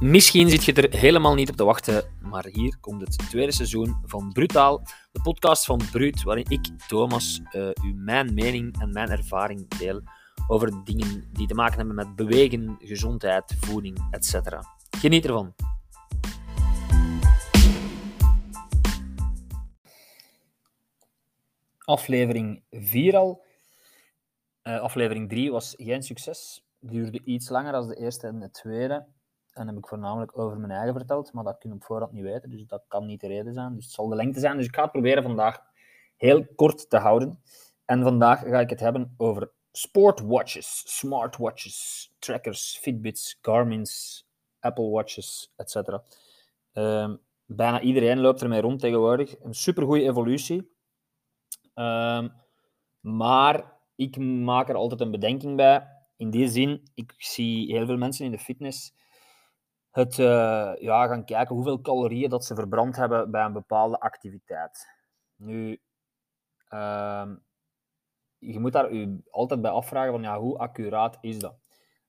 Misschien zit je er helemaal niet op te wachten, maar hier komt het tweede seizoen van Brutaal, de podcast van Brut, waarin ik, Thomas, uh, u mijn mening en mijn ervaring deel over dingen die te maken hebben met bewegen, gezondheid, voeding, etc. Geniet ervan. Aflevering 4 al. Uh, aflevering 3 was geen succes. Duurde iets langer dan de eerste en de tweede. En heb ik voornamelijk over mijn eigen verteld, maar dat kun je op voorhand niet weten, dus dat kan niet de reden zijn. Dus het zal de lengte zijn. Dus ik ga het proberen vandaag heel kort te houden. En vandaag ga ik het hebben over sportwatches, smartwatches, trackers, Fitbits, Garmin's, Apple Watches, etc. Um, bijna iedereen loopt ermee rond tegenwoordig. Een supergoeie evolutie. Um, maar ik maak er altijd een bedenking bij. In die zin, ik zie heel veel mensen in de fitness het uh, ja, gaan kijken hoeveel calorieën dat ze verbrand hebben bij een bepaalde activiteit. Nu, uh, je moet daar altijd bij afvragen van ja, hoe accuraat is dat?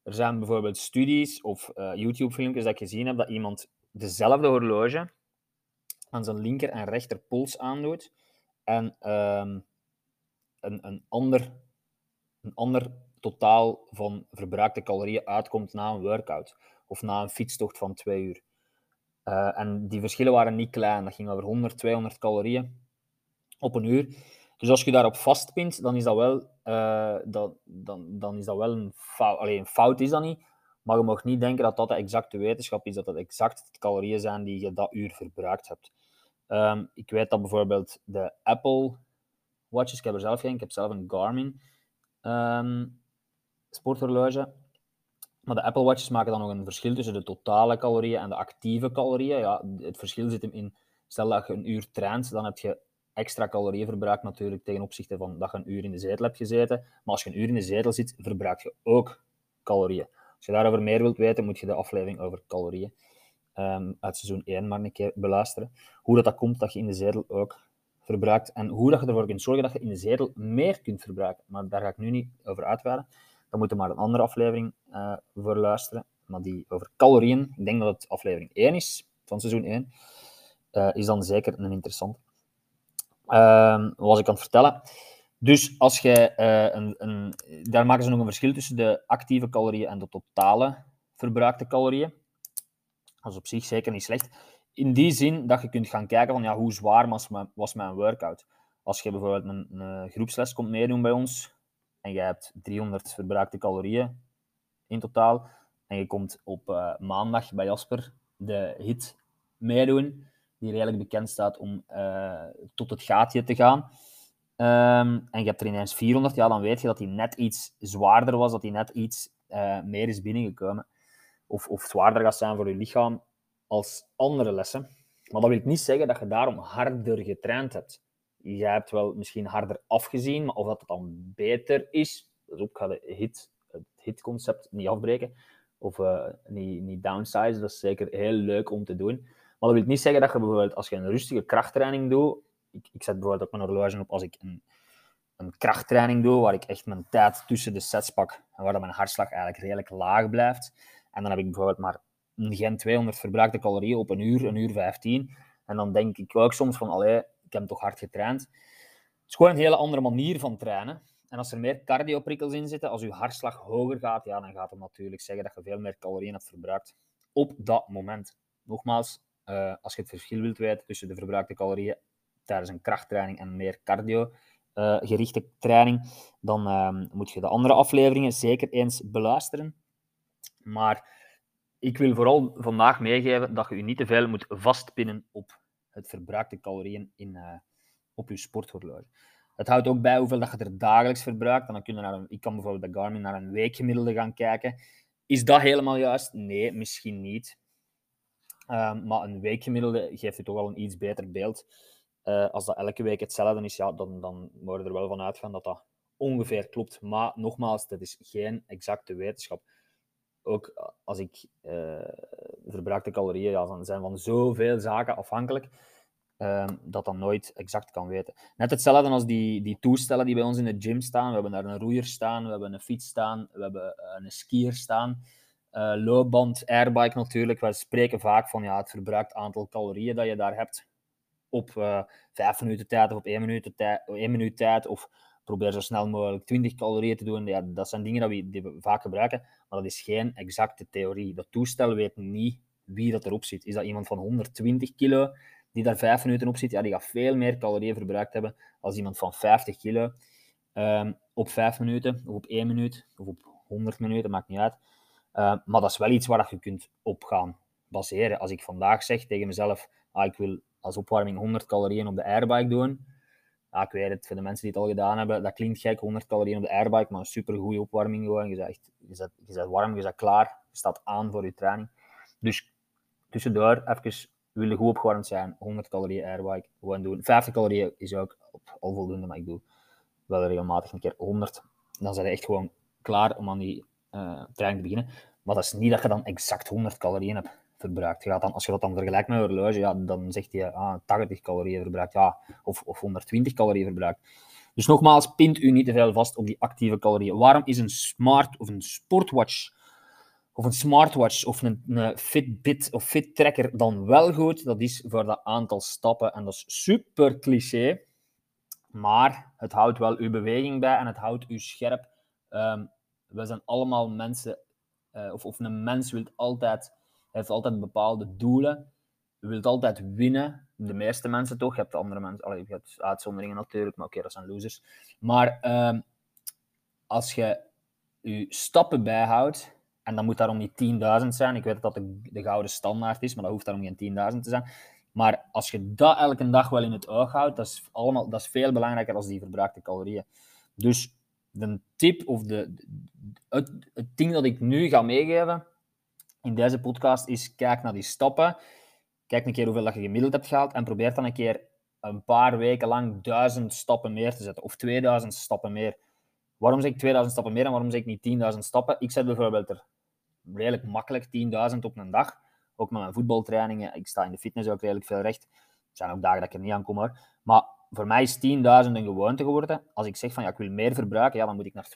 Er zijn bijvoorbeeld studies of uh, YouTube-filmpjes dat ik gezien heb dat iemand dezelfde horloge aan zijn linker en rechter pols aandoet en um, een, een, ander, een ander totaal van verbruikte calorieën uitkomt na een workout of na een fietstocht van twee uur. Uh, en die verschillen waren niet klein. Dat ging over 100, 200 calorieën op een uur. Dus als je daarop vastpint, dan is dat wel, uh, dat, dan, dan is dat wel een fout. Alleen een fout is dat niet. Maar je mag niet denken dat dat de exacte wetenschap is, dat dat exact de calorieën zijn die je dat uur verbruikt hebt. Um, ik weet dat bijvoorbeeld de Apple Watches, ik heb er zelf geen, ik heb zelf een Garmin um, sporthorloge. Maar de Apple Watches maken dan nog een verschil tussen de totale calorieën en de actieve calorieën. Ja, het verschil zit hem in, stel dat je een uur traint, dan heb je extra calorieënverbruik natuurlijk ten opzichte van dat je een uur in de zetel hebt gezeten. Maar als je een uur in de zetel zit, verbruik je ook calorieën. Als je daarover meer wilt weten, moet je de aflevering over calorieën um, uit seizoen 1 maar een keer beluisteren. Hoe dat, dat komt dat je in de zetel ook verbruikt en hoe dat je ervoor kunt zorgen dat je in de zetel meer kunt verbruiken. Maar daar ga ik nu niet over uitweiden. Dan moet je maar een andere aflevering uh, voor luisteren. Maar die over calorieën, ik denk dat het aflevering 1 is van seizoen 1, uh, eh, is dan zeker een interessant. Uh, wat was ik aan het vertellen? Dus als jij uh, een, een, daar maken ze nog een verschil tussen de actieve calorieën en de totale verbruikte calorieën. Dat is op zich zeker niet slecht. In die zin dat je kunt gaan kijken van ja, hoe zwaar was mijn, was mijn workout. Als je bijvoorbeeld een, een groepsles komt meedoen bij ons, en je hebt 300 verbruikte calorieën in totaal. En je komt op uh, maandag bij Jasper de hit meedoen, die redelijk bekend staat om uh, tot het gaatje te gaan. Um, en je hebt er ineens 400, ja, dan weet je dat hij net iets zwaarder was, dat hij net iets uh, meer is binnengekomen. Of, of zwaarder gaat zijn voor je lichaam als andere lessen. Maar dat wil niet zeggen dat je daarom harder getraind hebt jij hebt wel misschien harder afgezien, maar of dat het dan beter is, dus ook ga de hit, het hitconcept niet afbreken of uh, niet, niet downsize. Dat is zeker heel leuk om te doen. Maar dat wil niet zeggen dat je bijvoorbeeld als je een rustige krachttraining doet, ik, ik zet bijvoorbeeld ook mijn horloge op als ik een, een krachttraining doe, waar ik echt mijn tijd tussen de sets pak en waar mijn hartslag eigenlijk redelijk laag blijft. En dan heb ik bijvoorbeeld maar geen 200 verbruikte calorieën op een uur, een uur 15. En dan denk ik ook soms van, allee, ik heb toch hard getraind. Het is gewoon een hele andere manier van trainen. En als er meer cardioprikkels in zitten, als je hartslag hoger gaat, ja, dan gaat het natuurlijk zeggen dat je veel meer calorieën hebt verbruikt op dat moment. Nogmaals, uh, als je het verschil wilt weten tussen de verbruikte calorieën tijdens een krachttraining en meer cardio uh, gerichte training, dan uh, moet je de andere afleveringen zeker eens beluisteren. Maar ik wil vooral vandaag meegeven dat je je niet te veel moet vastpinnen op het verbruikte calorieën in, uh, op je sporthorloge. Het houdt ook bij hoeveel dat je er dagelijks verbruikt. Dan kun je naar een, ik kan bijvoorbeeld bij Garmin naar een weekgemiddelde gaan kijken. Is dat helemaal juist? Nee, misschien niet. Um, maar een weekgemiddelde geeft je toch wel een iets beter beeld. Uh, als dat elke week hetzelfde is, ja, dan, dan moet je er wel van uitgaan dat dat ongeveer klopt. Maar nogmaals, dat is geen exacte wetenschap. Ook als ik uh, verbruikte calorieën ja, zijn van zoveel zaken afhankelijk um, dat dan nooit exact kan weten. Net hetzelfde als die, die toestellen die bij ons in de gym staan. We hebben daar een roeier staan, we hebben een fiets staan, we hebben uh, een skier staan. uh, loopband, airbike natuurlijk. We spreken vaak van ja, het verbruikt aantal calorieën dat je daar hebt op vijf minuten tijd of op één minuut, tijd, één minuut tijd. Of probeer zo snel mogelijk 20 calorieën te doen. Ja, dat zijn dingen we, die we vaak gebruiken, maar dat is geen exacte theorie. Dat toestel weet niet wie dat erop zit. Is dat iemand van 120 kilo die daar vijf minuten op zit? Ja, die gaat veel meer calorieën verbruikt hebben als iemand van 50 kilo um, op vijf minuten, of op één minuut, of op 100 minuten, maakt niet uit. Uh, maar dat is wel iets waar je kunt op gaan baseren. Als ik vandaag zeg tegen mezelf, ah, ik wil als opwarming 100 calorieën op de airbike doen, ja, ik weet het, voor de mensen die het al gedaan hebben, dat klinkt gek, 100 calorieën op de airbike, maar een super goede opwarming gewoon. Je bent, je, bent, warm, je bent klaar, je staat aan voor je training. Dus tussendoor even wil je goed opgewarmd zijn, 100 calorieën airbike gewoon doen. 50 calorieën is ook al voldoende, maar ik doe wel regelmatig een keer 100. Dan zijn je echt gewoon klaar om aan die uh, training te beginnen. Maar dat is niet dat je dan exact 100 calorieën hebt verbruikt. Gaat dan, als je dat dan vergelijkt met een horloge, ja, dan zegt hij ah, 80 calorieën verbruikt, ja, of, of 120 calorieën verbruikt. Dus nogmaals, pint u niet te veel vast op die actieve calorieën. Waarom is een smart of een sportwatch of een smartwatch of een, een Fitbit of Fit Tracker dan wel goed? Dat is voor dat aantal stappen en dat is super cliché, maar het houdt wel uw beweging bij en het houdt u scherp. Um, we zijn allemaal mensen, uh, of, of een mens wil altijd heeft altijd bepaalde doelen. Je wilt altijd winnen. De meeste mensen toch. Je hebt andere mensen, allee, je hebt uitzonderingen natuurlijk, maar oké, dat zijn losers. Maar uh, als je je stappen bijhoudt, en dan moet daarom niet 10.000 zijn. Ik weet dat dat de, de, gouden standaard is, maar dat hoeft daarom geen 10.000 te zijn. Maar als je dat elke dag wel in het oog houdt, dat is, allemaal, dat is veel belangrijker dan die verbruikte calorieën. Dus de tip of de, het, het ding dat ik nu ga meegeven, in deze podcast is kijk naar die stappen. Kijk een keer hoeveel dat je gemiddeld hebt gehaald en probeer dan een keer een paar weken lang duizend stappen meer te zetten of 2000 stappen meer. Waarom zeg ik 2000 stappen meer en waarom zeg ik niet 10.000 stappen? Ik zet bijvoorbeeld er redelijk makkelijk 10.000 op een dag. Ook met mijn voetbaltrainingen. Ik sta in de fitness ook redelijk veel recht. Er zijn ook dagen dat ik er niet aan kom hoor. Maar voor mij is 10.000 een gewoonte geworden. Als ik zeg van ja, ik wil meer verbruiken, ja, dan moet ik naar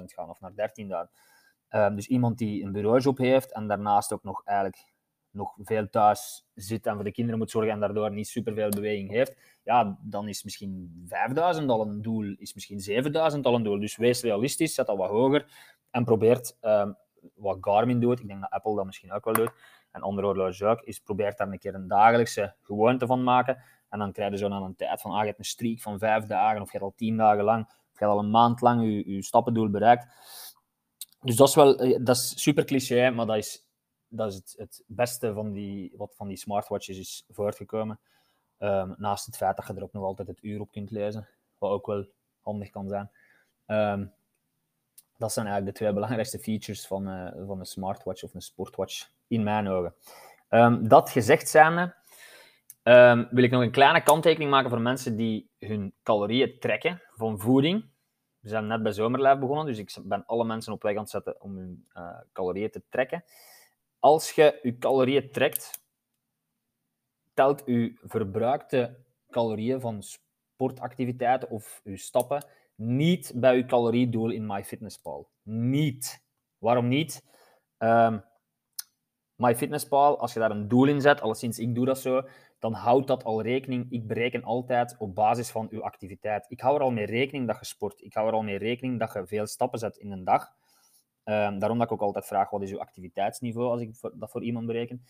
12.000 gaan of naar 13.000. Um, dus iemand die een bureaujob heeft en daarnaast ook nog eigenlijk nog veel thuis zit en voor de kinderen moet zorgen en daardoor niet superveel beweging heeft, ja, dan is misschien 5000 al een doel, is misschien 7000 al een doel. Dus wees realistisch, zet dat wat hoger en probeert um, wat Garmin doet, ik denk dat Apple dat misschien ook wel doet, en andere horloges ook, is probeert daar een keer een dagelijkse gewoonte van maken. En dan krijg je zo aan een tijd van, ah, je hebt een streak van vijf dagen, of je hebt al tien dagen lang, of je hebt al een maand lang je stappendoel bereikt dus dat is wel eh, dat is super cliché, maar dat is, dat is het, het beste van die, wat van die smartwatches is voortgekomen. Um, naast het feit dat je er ook nog altijd het uur op kunt lezen, wat ook wel handig kan zijn. Um, dat zijn eigenlijk de twee belangrijkste features van, uh, van een smartwatch of een sportwatch, in mijn ogen. Um, dat gezegd zijnde, wil ik nog een kleine kanttekening maken voor mensen die hun calorieën trekken van voeding. We zijn net bij zomerlijf begonnen, dus ik ben alle mensen op weg aan het zetten om hun uh, calorieën te trekken. Als je je calorieën trekt, telt je verbruikte calorieën van sportactiviteiten of je stappen niet bij je caloriedoel in MyFitnessPal. Niet. Waarom niet? Um, MyFitnessPal, als je daar een doel in zet, alleszins ik doe dat zo, dan houdt dat al rekening. Ik bereken altijd op basis van uw activiteit. Ik hou er al mee rekening dat je sport. Ik hou er al mee rekening dat je veel stappen zet in een dag. Um, daarom dat ik ook altijd vraag, wat is uw activiteitsniveau als ik dat voor iemand bereken.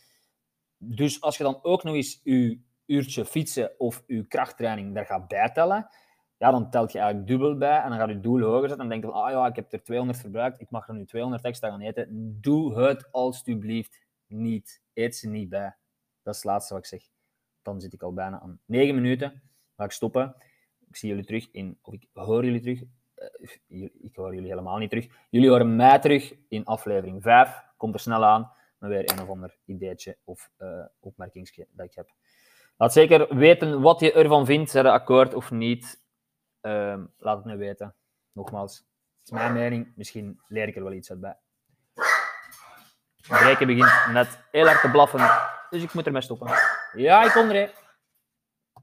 Dus als je dan ook nog eens uw uurtje fietsen of uw krachttraining daar gaat bijtellen, ja, dan telt je eigenlijk dubbel bij en dan gaat je doel hoger zetten. En dan denk je, ah ja, ik heb er 200 verbruikt, ik mag er nu 200 extra gaan eten. Doe het alstublieft niet. Eet ze niet bij. Dat is het laatste wat ik zeg dan zit ik al bijna aan 9 minuten. Ga ik stoppen. Ik zie jullie terug in, of ik hoor jullie terug. Uh, ik hoor jullie helemaal niet terug. Jullie horen mij terug in aflevering 5. Komt er snel aan met weer een of ander ideetje of uh, dat ik heb. Laat zeker weten wat je ervan vindt. Zijn akkoord of niet? Uh, laat het me weten. Nogmaals, het is mijn mening. Misschien leer ik er wel iets uit bij. Breken begint net heel hard te blaffen. Dus ik moet ermee stoppen. E aí, kom.